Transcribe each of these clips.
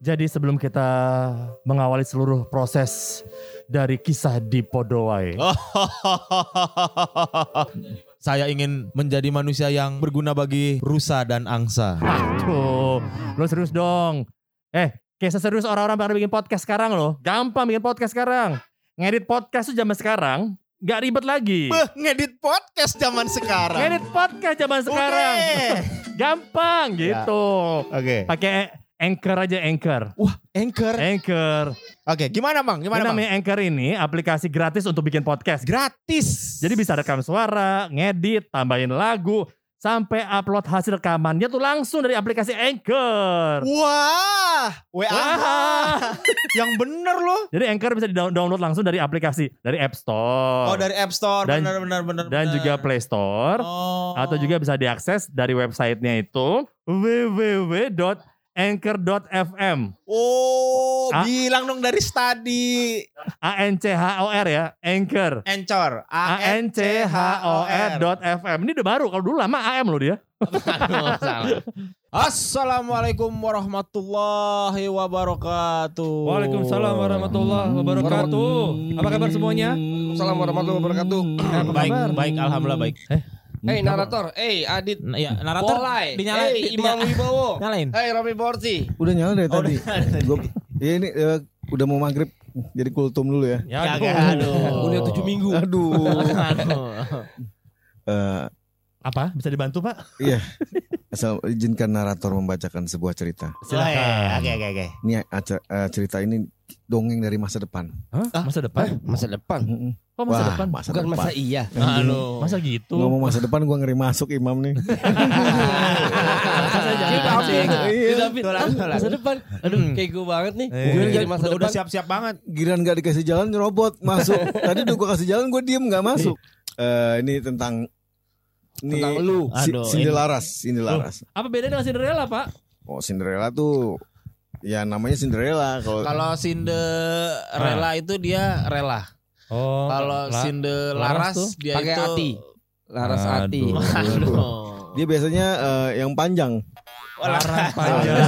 Jadi sebelum kita mengawali seluruh proses dari kisah di Podowai. Saya ingin menjadi manusia yang berguna bagi rusa dan angsa. Tuh, lo serius dong. Eh, kayak serius orang-orang pada bikin podcast sekarang loh. Gampang bikin podcast sekarang. Ngedit podcast tuh zaman sekarang gak ribet lagi. Beh, ngedit podcast zaman sekarang. Ngedit podcast zaman sekarang. Gampang gitu. Oke. Pakai Anchor aja Anchor. Wah, Anchor. Anchor. Oke, gimana Bang? Ini Gimana Bang? namanya Anchor ini aplikasi gratis untuk bikin podcast. Gratis. Jadi bisa rekam suara, ngedit, tambahin lagu, sampai upload hasil rekamannya tuh langsung dari aplikasi Anchor. Wah, WA. Wah. yang bener loh. Jadi Anchor bisa di-download langsung dari aplikasi dari App Store Oh, dari App Store. Dan- bener bener bener. dan bener. juga Play Store Oh. atau juga bisa diakses dari websitenya itu www.anchor.fm Oh, Ah. bilang dong dari study. A N C H O R ya Anchor Encor. A N C H O R dot FM ini udah baru kalau dulu lama AM loh dia. Assalamualaikum warahmatullahi wabarakatuh. Waalaikumsalam warahmatullahi wabarakatuh apa kabar semuanya Assalamualaikum warahmatullahi wabarakatuh. Baik, baik, alhamdulillah baik. Hei narator, hey Adit Nah, ya, narator Polai, dinyalain, hey Imam Wibowo, nyalain. hey Romi Borsi. Udah nyala dari Oh, tadi. Gua, ya ini eh, udah mau maghrib, jadi kultum dulu ya. ya aduh. aduh. Udah tujuh minggu. Aduh. Aduh. Eh, apa bisa dibantu pak iya. Asal izinkan narator membacakan sebuah cerita. silakan Oke, oke, oke. Ini aca- eh, cerita ini dongeng dari masa depan. Hah? masa depan Masa depan, Mm-mm. kok masa Wah, depan Masa bukan depan. masa iya. Aduh. masa gitu Ngomong masa depan gua ngeri masuk imam nih. Masa. Iya. Depan. Aduh, kayak gue banget nih. Gue masa udah, depan. siap-siap banget. Giran gak dikasih jalan nyerobot masuk. Tadi udah gua kasih jalan gua diem gak masuk. Eh, ini tentang ini Tentang lu. Si- Aduh, Cinderlaras, Cinderlaras. apa bedanya dengan Cinderella pak Oh, Cinderella tuh ya namanya Cinderella kalau Kalau Cinderella itu dia rela. oh Kalau la- Cinderlaras tuh dia pakai itu hati. Laras hati. Aduh. Aduh. dia biasanya eh, yang panjang. Laras panjang.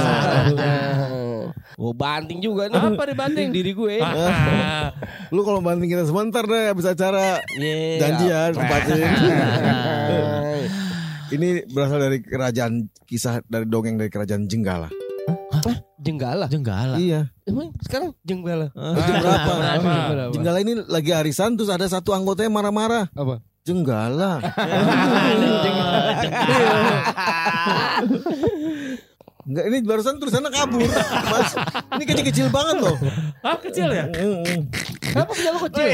Oh banting juga nih. apa dibanding Diri gue. Ah, Lu kalau banting kita sebentar deh habis acara Yeah. janjian tempatin. Ah. Ini berasal dari kerajaan kisah dari dongeng dari kerajaan Jenggala. Jenggala. Jenggala. Iya. Emang sekarang jenggala. Jam berapa? berapa? Jenggala ini lagi arisan terus ada satu anggotanya marah-marah. Apa? Jenggala. Enggak ini barusan tulisannya kabur. Mas, ini kecil-kecil banget loh. ah kecil ya. Kenapa punya lu kecil?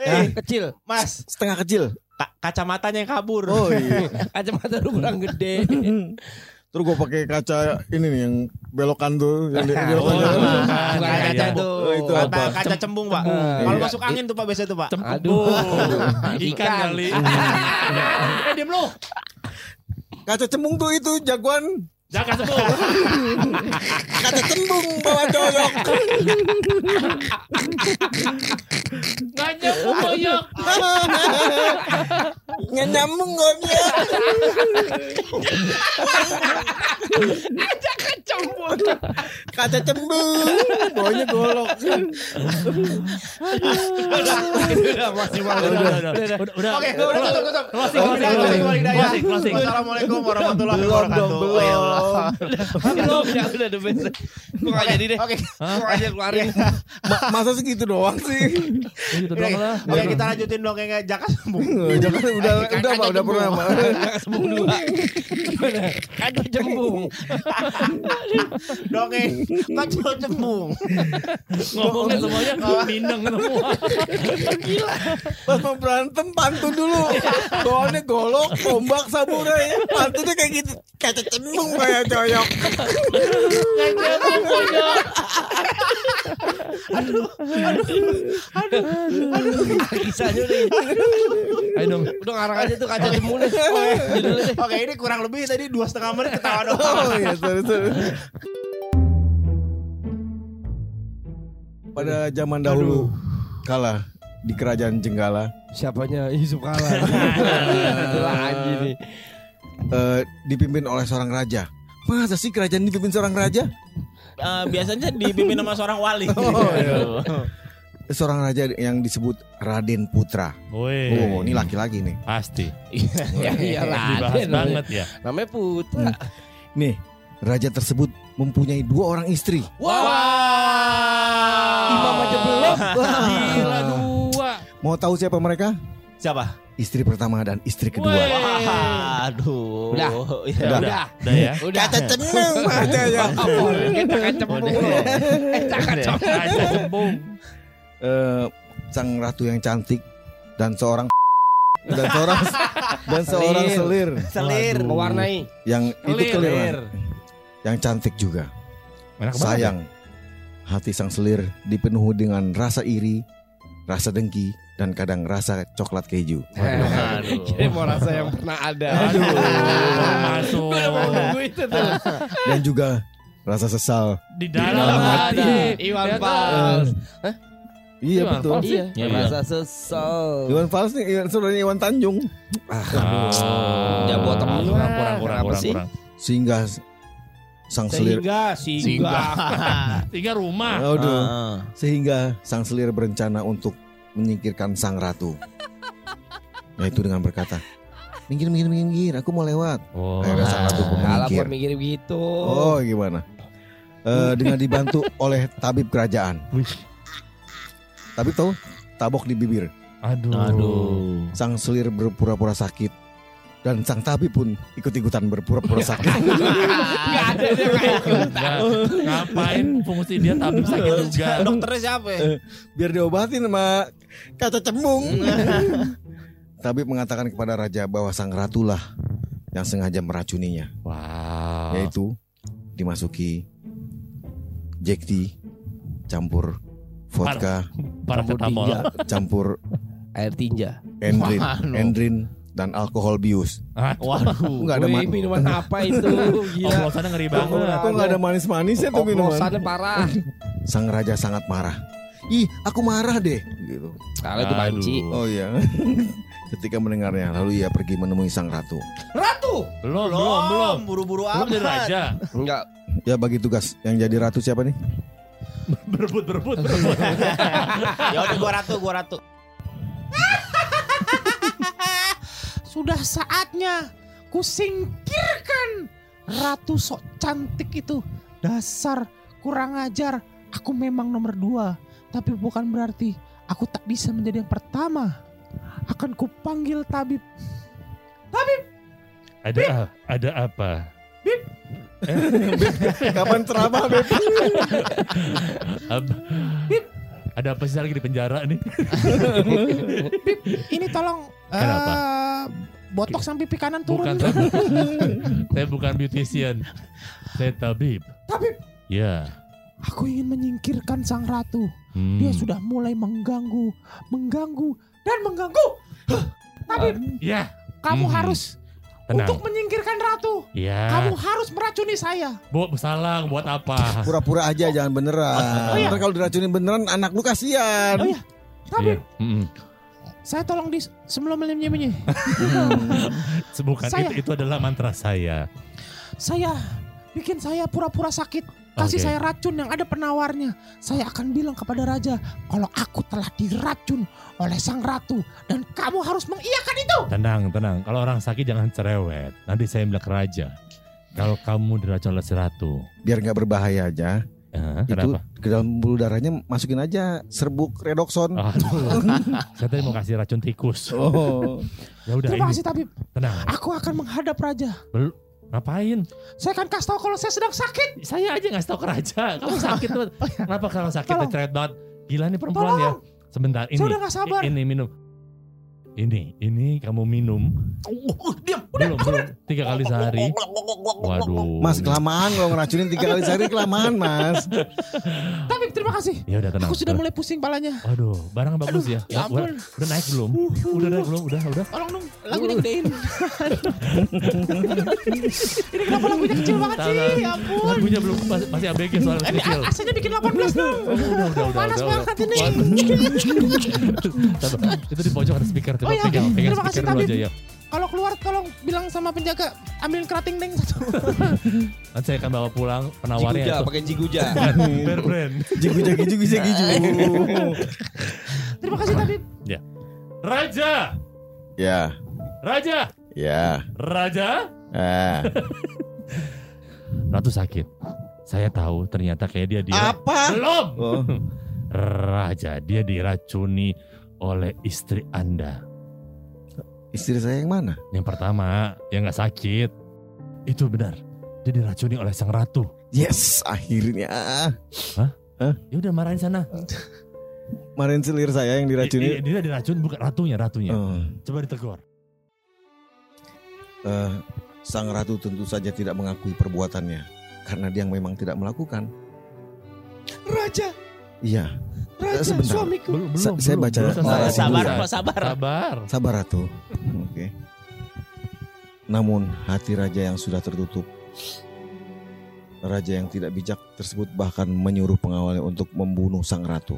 Eh, Kecil. Mas, Setengah kecil. Ka- kacamatanya yang kabur. Oh iya. Kacamata lu kurang gede. Terus gue pakai kaca ini nih yang belokan tuh, yang di- Oh, belokan. Iya, kaca tuh. Oh, itu kaca, apa? kaca cembung, Pak. Cembung. Kalau Iya. masuk angin tuh Pak biasa tuh, Pak. Aduh. ikan Ikan. kali eh diem lu Kaca cembung tuh itu jagoan. Jangan sebut Kaca cembung bawa coyok. nggak nyambung koyok Nggak nyambung goknya. Kaca cembung. Bawanya golok. Udah, udah udah udah udah udah Oke, udah. Closing, Oke, closing, closing. Wassalamualaikum warahmatullahi wabarakatuh. Ya belum. Udah, udah, udah best. Gue gak jadi deh. Oke. Aja keluarin. Ma- masa segitu doang sih? gitu Oke, doang lah Oke, kita lanjutin dong kayak Jaka sembung. Jangan udah udah Pak, udah pernah Pak. Gak sembung dua. Aduh jembung. Dongeng kaca cembung. ngomongnya semuanya minang semua Pas mau berantem pantun dulu. Bawaannya golok, tombak, samurai. Pantunnya kayak gitu. Kaca cembung kayak coyok. nggak nyambung koyok Kisahnya udah. ayo dong Udah ngarang aja tuh kaca deh. Oke, ini kurang lebih tadi dua setengah menit ketawa doang. Oh iya, sorry, sorry. Pada zaman dahulu kala di kerajaan Jenggala Siapanya Yusuf Kala. Lagi nih. eh, dipimpin oleh seorang raja. Masa sih kerajaan dipimpin seorang raja? eh, biasanya dipimpin sama seorang wali. Oh, iya. Seorang raja yang disebut Raden Putra. Woi. Oh, ini laki-laki nih. Pasti. ya iyalah. Dibahas Raden. banget ya. Namanya Putra. Nih, raja tersebut mempunyai dua orang istri. Wah. Imam aja belum. Wah. Gila dua. Mau tahu siapa mereka? Siapa? Istri pertama dan istri kedua. Weh. Aduh. Udah. Ya, Udah. udah. Udah ya. Udah. Kata ceneng aja ya. Kita kan cembung. Eh, jangan cembung. Eh, sang ratu yang cantik dan seorang dan seorang dan seorang selir Selir. Waduh. Mewarnai. yang itu Selir. kelir yang cantik juga. Enak. Sayang, hati sang selir dipenuhi dengan rasa iri, rasa dengki, dan kadang rasa coklat keju. Aduh. Jadi mau rasa yang pernah ada. Aduh, masuk Nunggu itu tuh. Dan juga rasa sesal. di dalam hati. hati. Iwan Lihat Fals. Iya Iwan betul. Fals. Iya. Iya, Rasa sesal. Iwan Fals nih, Iwan, saudaranya Iwan Tanjung. Ah, Jabu otak kurang, gua. kurang, kurang, kurang, kurang, sih? kurang. Sehingga sang selir, Sehingga, sehingga. Tiga rumah. Aduh. Ah. sehingga sang selir berencana untuk menyingkirkan sang ratu. Yaitu dengan berkata, minggir, minggir, minggir, aku mau lewat. Oh, Akhirnya sang ratu pun menyingkir. mikir begitu. Oh gimana? Eh, dengan dibantu oleh tabib kerajaan. Tapi tahu tabok di bibir. Aduh. Aduh. Sang selir berpura-pura sakit dan sang tabib pun ikut-ikutan berpura-pura sakit. Enggak ada dia kayak Enggak. Ngapain fungsi dia tabib sakit juga. Dokternya siapa ya? Biar diobatin sama kaca cembung. tabib mengatakan kepada raja bahwa sang ratulah yang sengaja meracuninya, Wow. yaitu dimasuki Jack tea campur vodka, Paracetamol. campur air tinja. endrin, endrin dan alkohol bius. Ah, Waduh. Enggak ada Wih, man- minuman apa itu? Gila. oplosannya ngeri banget. Kok nggak ada manis-manisnya tuh minuman? Oplosannya parah. Sang raja sangat marah. Ih, aku marah deh. Gitu. Kalau itu banci. Oh iya. Ketika mendengarnya, lalu ia pergi menemui sang ratu. Ratu. Belum, belum, belum. Buru-buru Belum amat. jadi raja. Enggak. Ya bagi tugas yang jadi ratu siapa nih? Berebut, berebut, berebut. Ya udah gua ratu, gua ratu. Sudah saatnya kusingkirkan ratu sok cantik itu. Dasar kurang ajar. Aku memang nomor dua. Tapi bukan berarti aku tak bisa menjadi yang pertama. Akan kupanggil tabib. Ada ada apa? Kapan ceramah, Beb? Ab- ada apa sih lagi di penjara nih? Ini tolong Kenapa? eh, botok sampai pipi kanan turun. Bukan saya, saya bukan beautician. Saya tabib. Tabib, Ya. aku ingin menyingkirkan sang ratu. Hmm. Dia sudah mulai mengganggu, mengganggu, dan mengganggu. Tabib, Ya, kamu Hmm. harus tenang. untuk menyingkirkan ratu. Ya. Kamu harus meracuni saya. Bu, salah buat apa? Pura-pura aja, jangan beneran. Oh, iya. Ntar kalau diracunin beneran, anak lu kasihan. Oh, iya. Tabib, Iya. Mm-mm. Saya tolong di sebelum menyembunyi. Bukan Saya- itu itu adalah mantra saya. Saya bikin saya pura-pura sakit. Kasih Oke. saya racun yang ada penawarnya. Saya akan bilang kepada raja kalau aku telah diracun oleh sang ratu dan kamu harus mengiyakan itu. Tenang, tenang. Kalau orang sakit jangan cerewet. Nanti saya bilang ke raja. Kalau kamu diracun oleh si ratu. Biar nggak berbahaya aja. Eh, Itu kenapa? ke dalam bulu darahnya masukin aja serbuk redoxon. Aduh. saya tadi mau kasih racun tikus. Oh. Ya udah Terima kasih tabib. Tenang. Aku akan menghadap raja. Ngapain? Saya akan kasih tahu kalau saya sedang sakit. Saya aja ngasih tahu ke raja. Kamu sakit tuh. Kenapa kalau sakit Tolong. banget? Gila nih perempuan Tolong. ya. Sebentar ini. Saya udah gak sabar. Ini minum. Ini, ini kamu minum. diam. belum, belum. Tiga kali sehari. Waduh. Mas kelamaan kalau ngeracunin tiga kali sehari kelamaan mas. Tabib terima kasih. Ya udah tenang. Aku sudah mulai pusing palanya. Waduh, barang bagus ya. ya Udah- ampun. Udah naik belum? Udah naik belum? Udah, udah. Tolong dong lagunya gedein. Ini kenapa lagunya kecil banget sih? Ya ampun. Lagunya belum masih, masih ABG soalnya Ini kecil. AC-nya bikin 18 dong. Udah, udah, udah, Panas udah, banget ini. Itu di pojok ada speaker. Coba Oh, iya, pegang, pegang Terima kasih, speaker dulu Tabib. aja ya. Kalau keluar tolong bilang sama penjaga ambilin kerating deng satu. Nanti saya akan bawa pulang penawarnya Jiguja, pakai jiguja. Bear brand. Jigu jigu jigu jigu jigu. Terima kasih Tabib. Raja, Ya, Raja, ya. Raja. Ah. Ratu sakit. Saya tahu ternyata kayak dia dia Apa? belum. Oh. Raja, dia diracuni oleh istri Anda. Istri saya yang mana? Yang pertama, yang nggak sakit. Itu benar. Dia diracuni oleh sang ratu. Yes, akhirnya. Ya udah marahin sana. Kemarin selir saya yang I- i- diracuni. dia diracun bukan ratunya, ratunya. Oh. Coba ditegur. Eh, sang ratu tentu saja tidak mengakui perbuatannya karena dia memang tidak melakukan. Raja, Iya, raja sebentar. suamiku. Belum, Sa- belum, saya belum, baca belum narasi sabar. Pak, sabar. Sabar. sabar ratu. Oke. Namun hati raja yang sudah tertutup, raja yang tidak bijak tersebut bahkan menyuruh pengawalnya untuk membunuh sang ratu.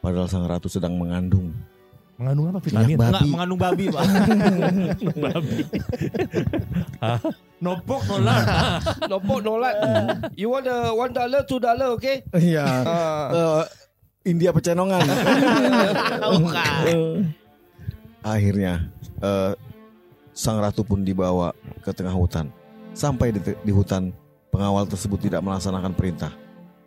Padahal sang ratu sedang mengandung. Mengandung apa Minyak vitamin? babi. Enggak mengandung babi, Pak. babi. Nopok nolak. Nopok nolak. You want the one dollar, two dollar, okay? Iya. Ah. Eh, India pecenongan. Akhirnya eh, sang ratu pun dibawa ke tengah hutan. Sampai di, di hutan, pengawal tersebut tidak melaksanakan perintah,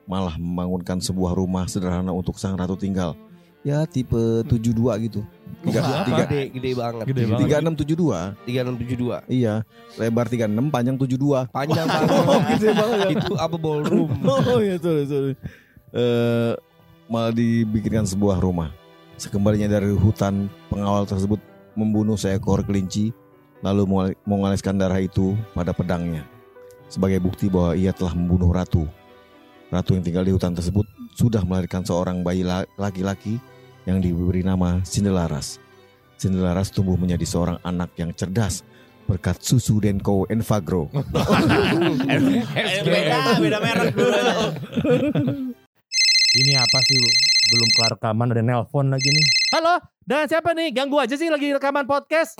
malah membangunkan sebuah rumah sederhana untuk sang ratu tinggal. Ya tipe 72 gitu. Tiga, Wah, tiga, Gede, gede banget. Gede banget. 3672. 3672. Iya, lebar 36, panjang 72. Panjang Oh, banget. gede banget. ya. Itu apa ballroom? Oh iya sorry sorry. Eh, malah dibikinkan sebuah rumah. Sekembalinya dari hutan, pengawal tersebut membunuh seekor kelinci, lalu mengoleskan darah itu pada pedangnya sebagai bukti bahwa ia telah membunuh ratu. Ratu yang tinggal di hutan tersebut sudah melahirkan seorang bayi la- laki-laki yang diberi nama Sindelaras. Sindelaras tumbuh menjadi seorang anak yang cerdas berkat susu Denko Enfagro. beda, beda merek dulu. Ini apa sih? Belum kelar rekaman ada nelpon lagi nih. Halo, dengan siapa nih? Ganggu aja sih lagi rekaman podcast.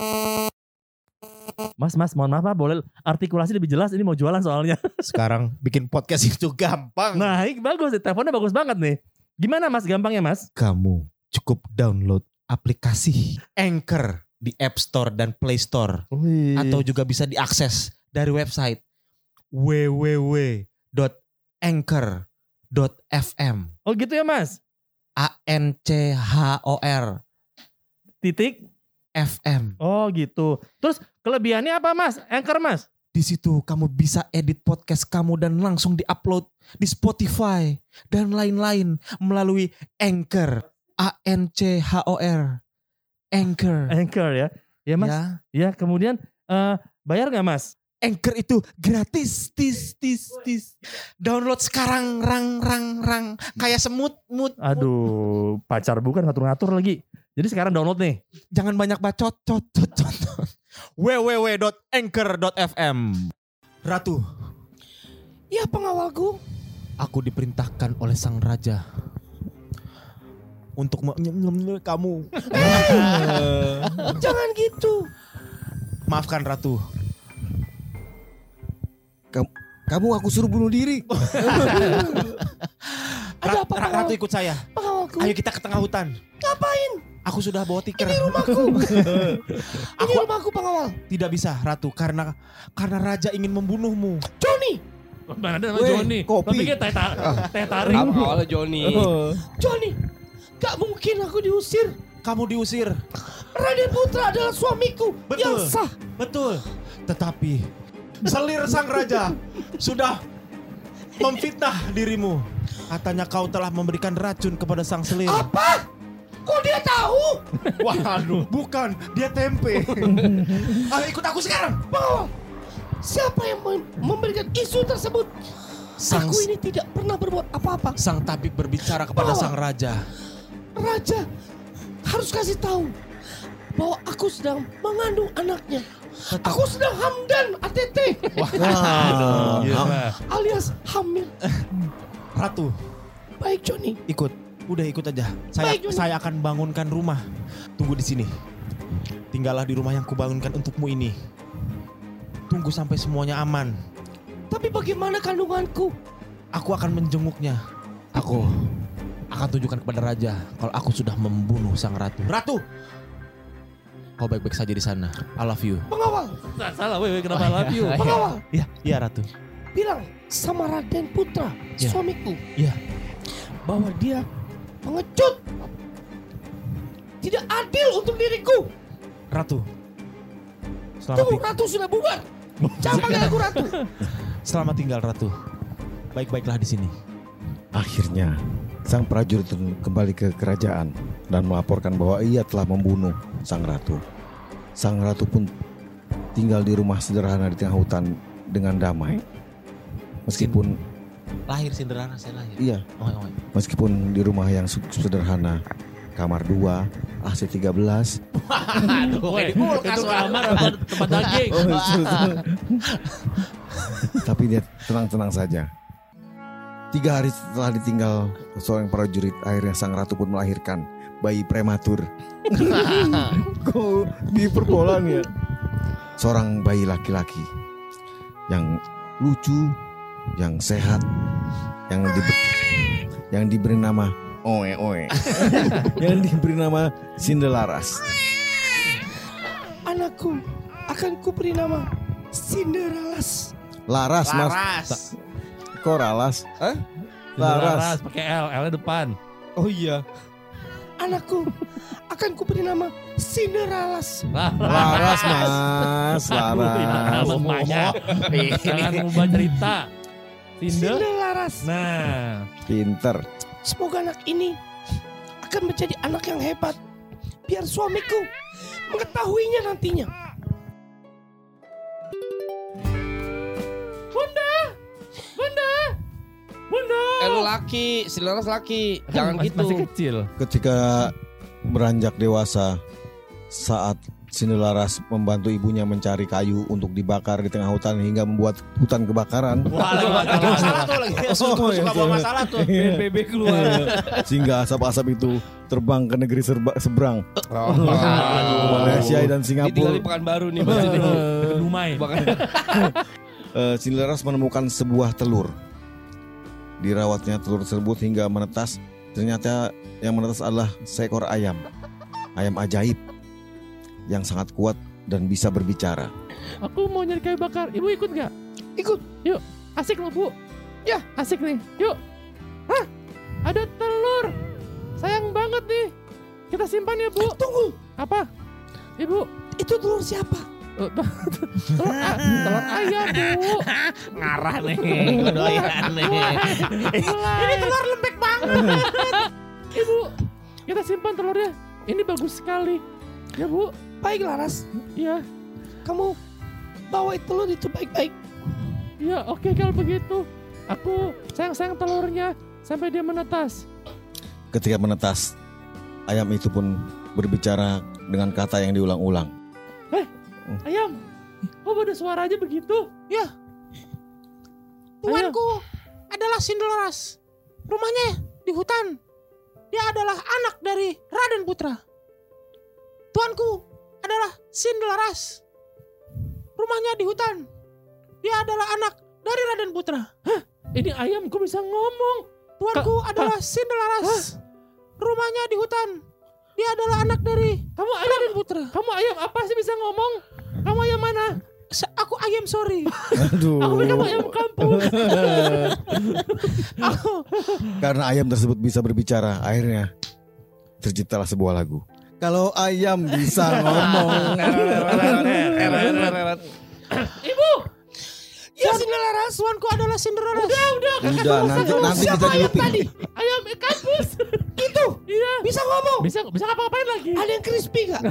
Mas, mas, mohon maaf boleh artikulasi lebih jelas. Ini mau jualan soalnya. Sekarang bikin podcast itu gampang. Nah, ini bagus. Teleponnya bagus banget nih. Gimana mas, gampangnya mas? kamu cukup download aplikasi Anchor di App Store dan Play Store atau juga bisa diakses dari website www.anchor.fm Oh gitu ya mas? A N C H O R Titik? FM. Oh gitu. Terus kelebihannya apa mas? Anchor mas? Di situ kamu bisa edit podcast kamu dan langsung diupload di Spotify dan lain-lain melalui Anchor. A N C H O R. Anchor. Anchor ya? Ya mas? Ya. Ya, kemudian eh bayar nggak mas? Anchor itu gratis, tis, tis, tis. Download sekarang, rang, rang, rang. Kayak semut, mut, mut. Aduh, pacar bukan ngatur-ngatur lagi. Jadi sekarang download nih. Jangan banyak bacot, cot, cot, cot. www.anchor.fm Ratu, Ya pengawalku. aku diperintahkan oleh sang raja untuk kamu. Jangan gitu. Maafkan Ratu. Kamu aku suruh bunuh diri. Ada apa, Ra- Ratu ikut saya. Pengawalku. Ayo kita ke tengah hutan. Ngapain? Aku sudah bawa tiker. Ini rumahku. Aku Ini rumahku pengawal. tidak bisa, Ratu, karena karena raja ingin membunuhmu. Johnny. Mana ada nama Weh, Johnny? kopi. Lo pikir teh, ta- teh tarik? Pengawal Johnny. Johnny. Gak mungkin aku diusir. Kamu diusir. Raden Putra adalah suamiku yang Betul. sah. Betul. Tetapi selir sang raja sudah memfitnah dirimu. Katanya kau telah memberikan racun kepada sang selir. Apa? Kok dia tahu? Waduh, bukan, dia tempe. Ayo ikut aku sekarang. Pengawal. Siapa yang mem- memberikan isu tersebut? Sang, Aku ini tidak pernah berbuat apa-apa. sang tabib berbicara kepada Bawa. sang raja. Raja harus kasih tahu bahwa aku sedang mengandung anaknya. Aku sedang hamdan ATT Wah. Iya. alias hamil. Ratu, Baik Johnny. ikut. Udah ikut aja. Saya Baik, Johnny. saya akan bangunkan rumah. Tunggu di sini. Tinggallah di rumah yang kubangunkan untukmu ini. Tunggu Tunggu sampai semuanya aman. Tapi bagaimana kandunganku? Aku akan menjenguknya. Aku akan tunjukkan kepada raja kalau aku sudah membunuh sang ratu. Ratu, kau baik-baik saja di sana. I love you. Pengawal, Nggak salah, weh, weh, kenapa I love you? pengawal. Iya, iya ratu. Bilang sama Raden Putra, Ya. suamiku. Ya. Bahwa dia pengecut. Tidak adil untuk diriku. Ratu. Selamat, Tunggu, ting- Ratu sudah bubar. Jangan panggil aku Ratu. selamat tinggal ratu. Baik-baiklah di sini. Akhirnya, sang prajurit kembali ke kerajaan dan melaporkan bahwa ia telah membunuh sang ratu. Sang ratu pun tinggal di rumah sederhana di tengah hutan dengan damai. Meskipun Lahir Cinderella saya lahir. iya, Oh, oh. meskipun di rumah yang sederhana, kamar 2, AC 13. Weh, itu kamar apa tempat daging? Tapi dia tenang-tenang saja. Tiga hari setelah ditinggal seorang prajurit, akhirnya sang ratu pun melahirkan bayi prematur. Kok diperbolan ya? Seorang bayi laki-laki yang lucu, yang sehat, yang diberi, yang diberi nama Oe Oe, yang diberi nama Sindelaras. Anakku akan kuberi nama Cinderella's. Laras mas, Laras. Kok Ralas? Hah? Laras, Laras. pakai L, L-nya depan. Oh iya. Anakku akan kuberi nama Cinderella's. Laras mas, Laras. Lemahnya. Jangan mengubah cerita. Cinderella's. Nah, Pinter. Semoga anak ini akan menjadi anak yang hebat. Biar suamiku mengetahuinya nantinya. Bunda. Eh lu laki, si Laras laki. Jangan Masih- gitu. Masih kecil. Ketika beranjak dewasa, saat Sindelaras membantu ibunya mencari kayu untuk dibakar di tengah hutan hingga membuat hutan kebakaran. Wah, lagi ada masalah tuh lagi. Suka, Oh, iya, suka bawa masalah tuh. BNPB keluar. Sehingga asap-asap itu terbang ke negeri serba- seberang. Oh, Malaysia dan Ini tinggal Singapura. di Pekanbaru nih Mas. Dumai. Eh, Sindelaras menemukan sebuah telur. Dirawatnya telur tersebut hingga menetas. Ternyata yang menetas adalah seekor ayam. Ayam ajaib yang sangat kuat dan bisa berbicara. Aku mau nyari kayu bakar. Ibu ikut nggak? Ikut. Yuk, asik loh bu. Ya, asik nih. Yuk. Hah? Ada telur. Sayang banget nih. Kita simpan ya bu. Tunggu, Apa? Ibu. itu telur siapa? Eh, telur, ayam bu. Ngarah nih. Doyan nih. Ini telur lembek banget. Ibu, kita simpan telurnya. Ini bagus sekali. Ya bu. Baik Laras, Iya. kamu bawa telur itu baik-baik. Iya, oke kalau begitu. Aku sayang-sayang telurnya sampai dia menetas. Ketika menetas, ayam itu pun berbicara dengan kata yang diulang-ulang. Ayam, kok ada suara aja begitu? Tuanku adalah Sindelaras. Rumahnya di hutan. Dia adalah anak dari Raden Putra. Tuanku adalah Sindelaras. Rumahnya di hutan. Dia adalah anak dari Raden Putra. Ini ayam kok bisa ngomong? Tuanku adalah Sindelaras. Rumahnya di hutan. Dia adalah anak dari Kamu ayam, Raden Putra. kamu ayam apa sih bisa ngomong? Kamu ayam mana? Sa- Aku ayam sorry. Aduh. Aku pikir kamu ayam kampung. Aku Karena ayam tersebut bisa berbicara, akhirnya terciptalah sebuah lagu. Kalau ayam bisa ngomong. Ya Sindelaras, tuanku adalah Sindelaras. udah, udah. Udah nanti nanti kita looping. Ayam eh, kampus. Itu Iya. bisa ngomong. Bisa bisa ngapa-ngapain lagi? Ada yang crispy gak?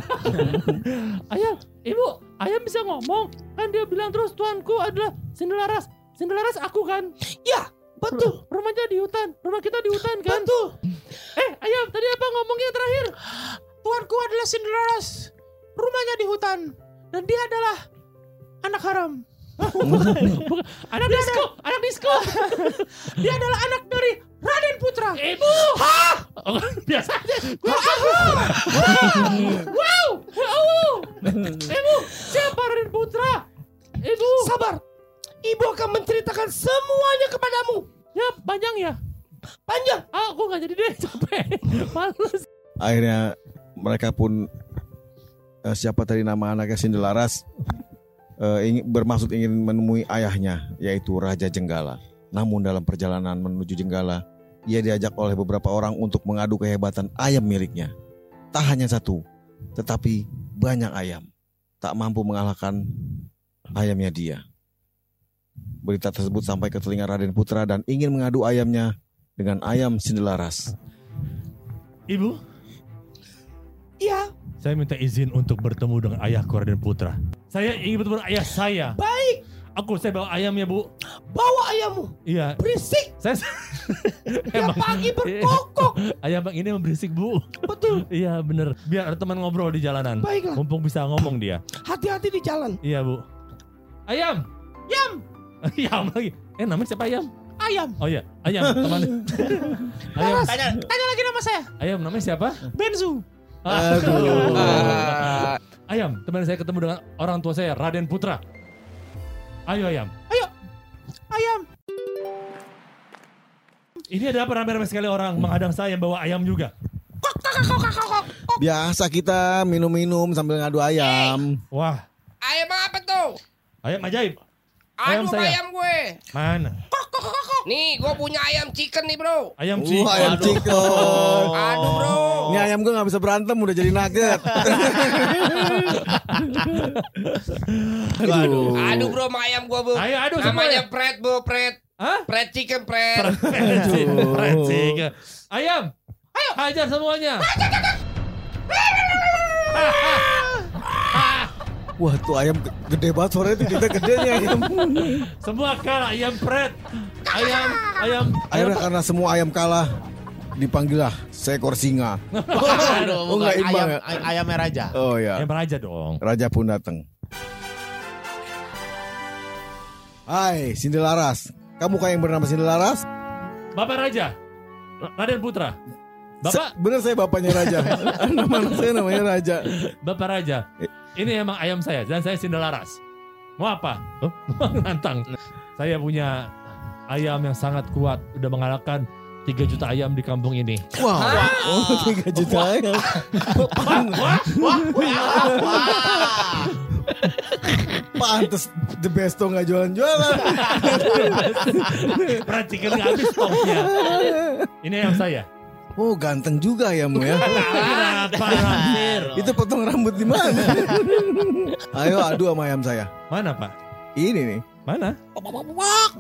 Ayam, ibu, ayam bisa ngomong. Kan dia bilang terus tuanku adalah Sindelaras. Sindelaras aku kan. Ya, betul. Rumahnya di hutan. Rumah kita di hutan kan. Betul. Eh, ayam, tadi apa ngomongnya terakhir? Tuanku adalah Sindelaras. Rumahnya di hutan. Dan dia adalah anak haram. Bukan. Anak disco, anak disco. Dia adalah anak dari Raden Putra. Ibu. Hah? biasa aja. Wow. Wow. Wow. Ibu, siapa Raden Putra? Ibu. ibu akan menceritakan semuanya kepadamu. Ya panjang ya. Panjang. Ah, aku nggak jadi deh capek. Males. Akhirnya mereka pun eh, siapa tadi nama anaknya Sindelaras ingin, bermaksud ingin menemui ayahnya yaitu Raja Jenggala. Namun dalam perjalanan menuju Jenggala, ia diajak oleh beberapa orang untuk mengadu kehebatan ayam miliknya. Tak hanya satu, tetapi banyak ayam. Tak mampu mengalahkan ayamnya dia. Berita tersebut sampai ke telinga Raden Putra dan ingin mengadu ayamnya dengan ayam Sindelaras. Ibu, Iya. saya minta izin untuk bertemu dengan ayahku Raden Putra. Saya ingin bertemu ayah saya. Baik. Aku saya bawa ayamnya bu. Bawa ayammu. Iya. Berisik. Saya Tiap pagi berkokok. ayam bang ini memberisik bu. Betul. Iya bener. Biar ada teman ngobrol di jalanan. Baiklah. Mumpung bisa ngomong dia. Hati-hati di jalan. Iya bu. Ayam. Yam, Ayam lagi. Eh namanya siapa ayam? ayam. Oh iya, ayam teman. ayam. Tanya, tanya lagi nama saya. Ayam namanya siapa? Benzu. Aduh. Ayam, teman saya ketemu dengan orang tua saya, Raden Putra. Ayo ayam. Ayam. Ini ada apa ramai-ramai sekali orang menghadang saya bawa ayam juga. Biasa kita minum-minum sambil ngadu ayam. Wah, Ayam apa tuh? ayam ajaib. Ayam Aduh saya. ayam gue. Mana? Nih gue punya ayam chicken nih bro. Ayam Uh, chicken. ayam Aduh. chicken. Aduh bro. Ini ayam gue gak bisa berantem udah jadi nugget. Aduh. Aduh bro sama ayam gue bu. Ayo, aduh Namanya ya. pret bu pret. Hah? Pret chicken pret. Fried chicken. Ayam. Ayo. Hajar semuanya. Wah tuh ayam gede banget suaranya tuh kita gede nih ayam. Semua kalah ayam pret. Ayam, ayam. Akhirnya karena semua ayam kalah dipanggillah seekor singa. Aduh, Oh, nggak imbang ayam, ya? ay- ayamnya raja. Oh ya. Ayam raja dong. Raja pun datang. Hai, Sindelaras. Kamu kayak yang bernama Sindelaras? Bapak Raja. Raden Putra. Bapak, Se- bener saya bapaknya Raja. Nama saya namanya Raja. Bapak Raja. Ini emang ayam saya dan saya Sindelaras. Mau apa? Mau nantang. Saya punya ayam yang sangat kuat, udah mengalahkan 3 juta ayam di kampung ini. Wah, oh, 3 juta ayam. Pantes The Besto nggak jualan-jualan. Perhatikan nggak habis stoknya. Ini ayam saya. Oh, ganteng juga ya. Kenapa Ramsir? Itu potong rambut di mana? Ayo adu sama ayam saya. Mana Pak? Ini nih. Mana? Wah,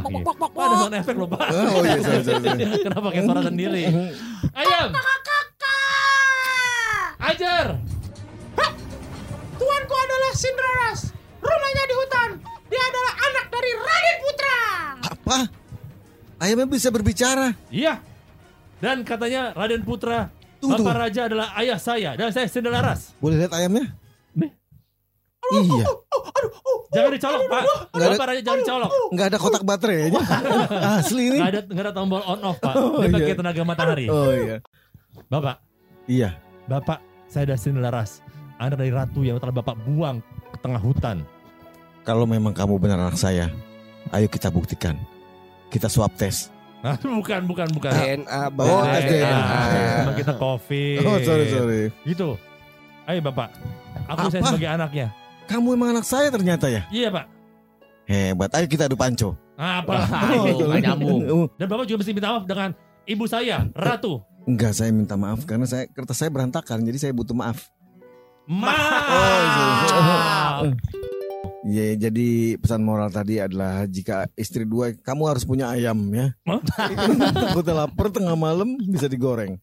iya. Pak ada sound efek loh Pak. Oh iya, sorry, sorry. Kenapa pakai suara sendiri? Ayam. Ajar. Tuanku adalah Cinderella's. Rumahnya di hutan. Dia adalah anak dari Raden Putra. Apa? Ayamnya bisa berbicara. Iya. Dan katanya Raden Putra Tunggu, Bapak tunggu. Raja adalah ayah saya dan saya Sindelaras. Boleh lihat ayamnya? Nih. Iya. Jangan dicolok Pak. Ada- Bapak Raja jangan dicolok. Nggak ada kotak baterai ya? Asli ini. Nggak ada nggak ada tombol on off Pak. Oh, Dia pakai iya. tenaga matahari. Oh iya. Bapak, Iya. Bapak saya adalah Sindelaras. Anak dari ratu yang telah Bapak buang ke tengah hutan. Kalau memang kamu benar anak saya, ayo kita buktikan. Kita swab tes. Ah, bukan, bukan, bukan. DNA Oh, Eh, tes eh, DNA. Emang kita covid. Oh sorry sorry. Gitu. Ayo Bapak. Aku saya Apa? sebagai anaknya. Kamu emang anak saya ternyata ya? Iya Pak. Hebat. Ayo kita adu panco. Apa? Aduh, nggak nyambung. Oh, Dan Bapak juga mesti minta maaf dengan ibu saya, Ratu. Enggak, saya minta maaf karena saya kertas saya berantakan, jadi saya butuh maaf. Maaf. Ya, jadi pesan moral tadi adalah jika istri dua, kamu harus punya ayam ya. Takutnya lapar tengah malam bisa digoreng.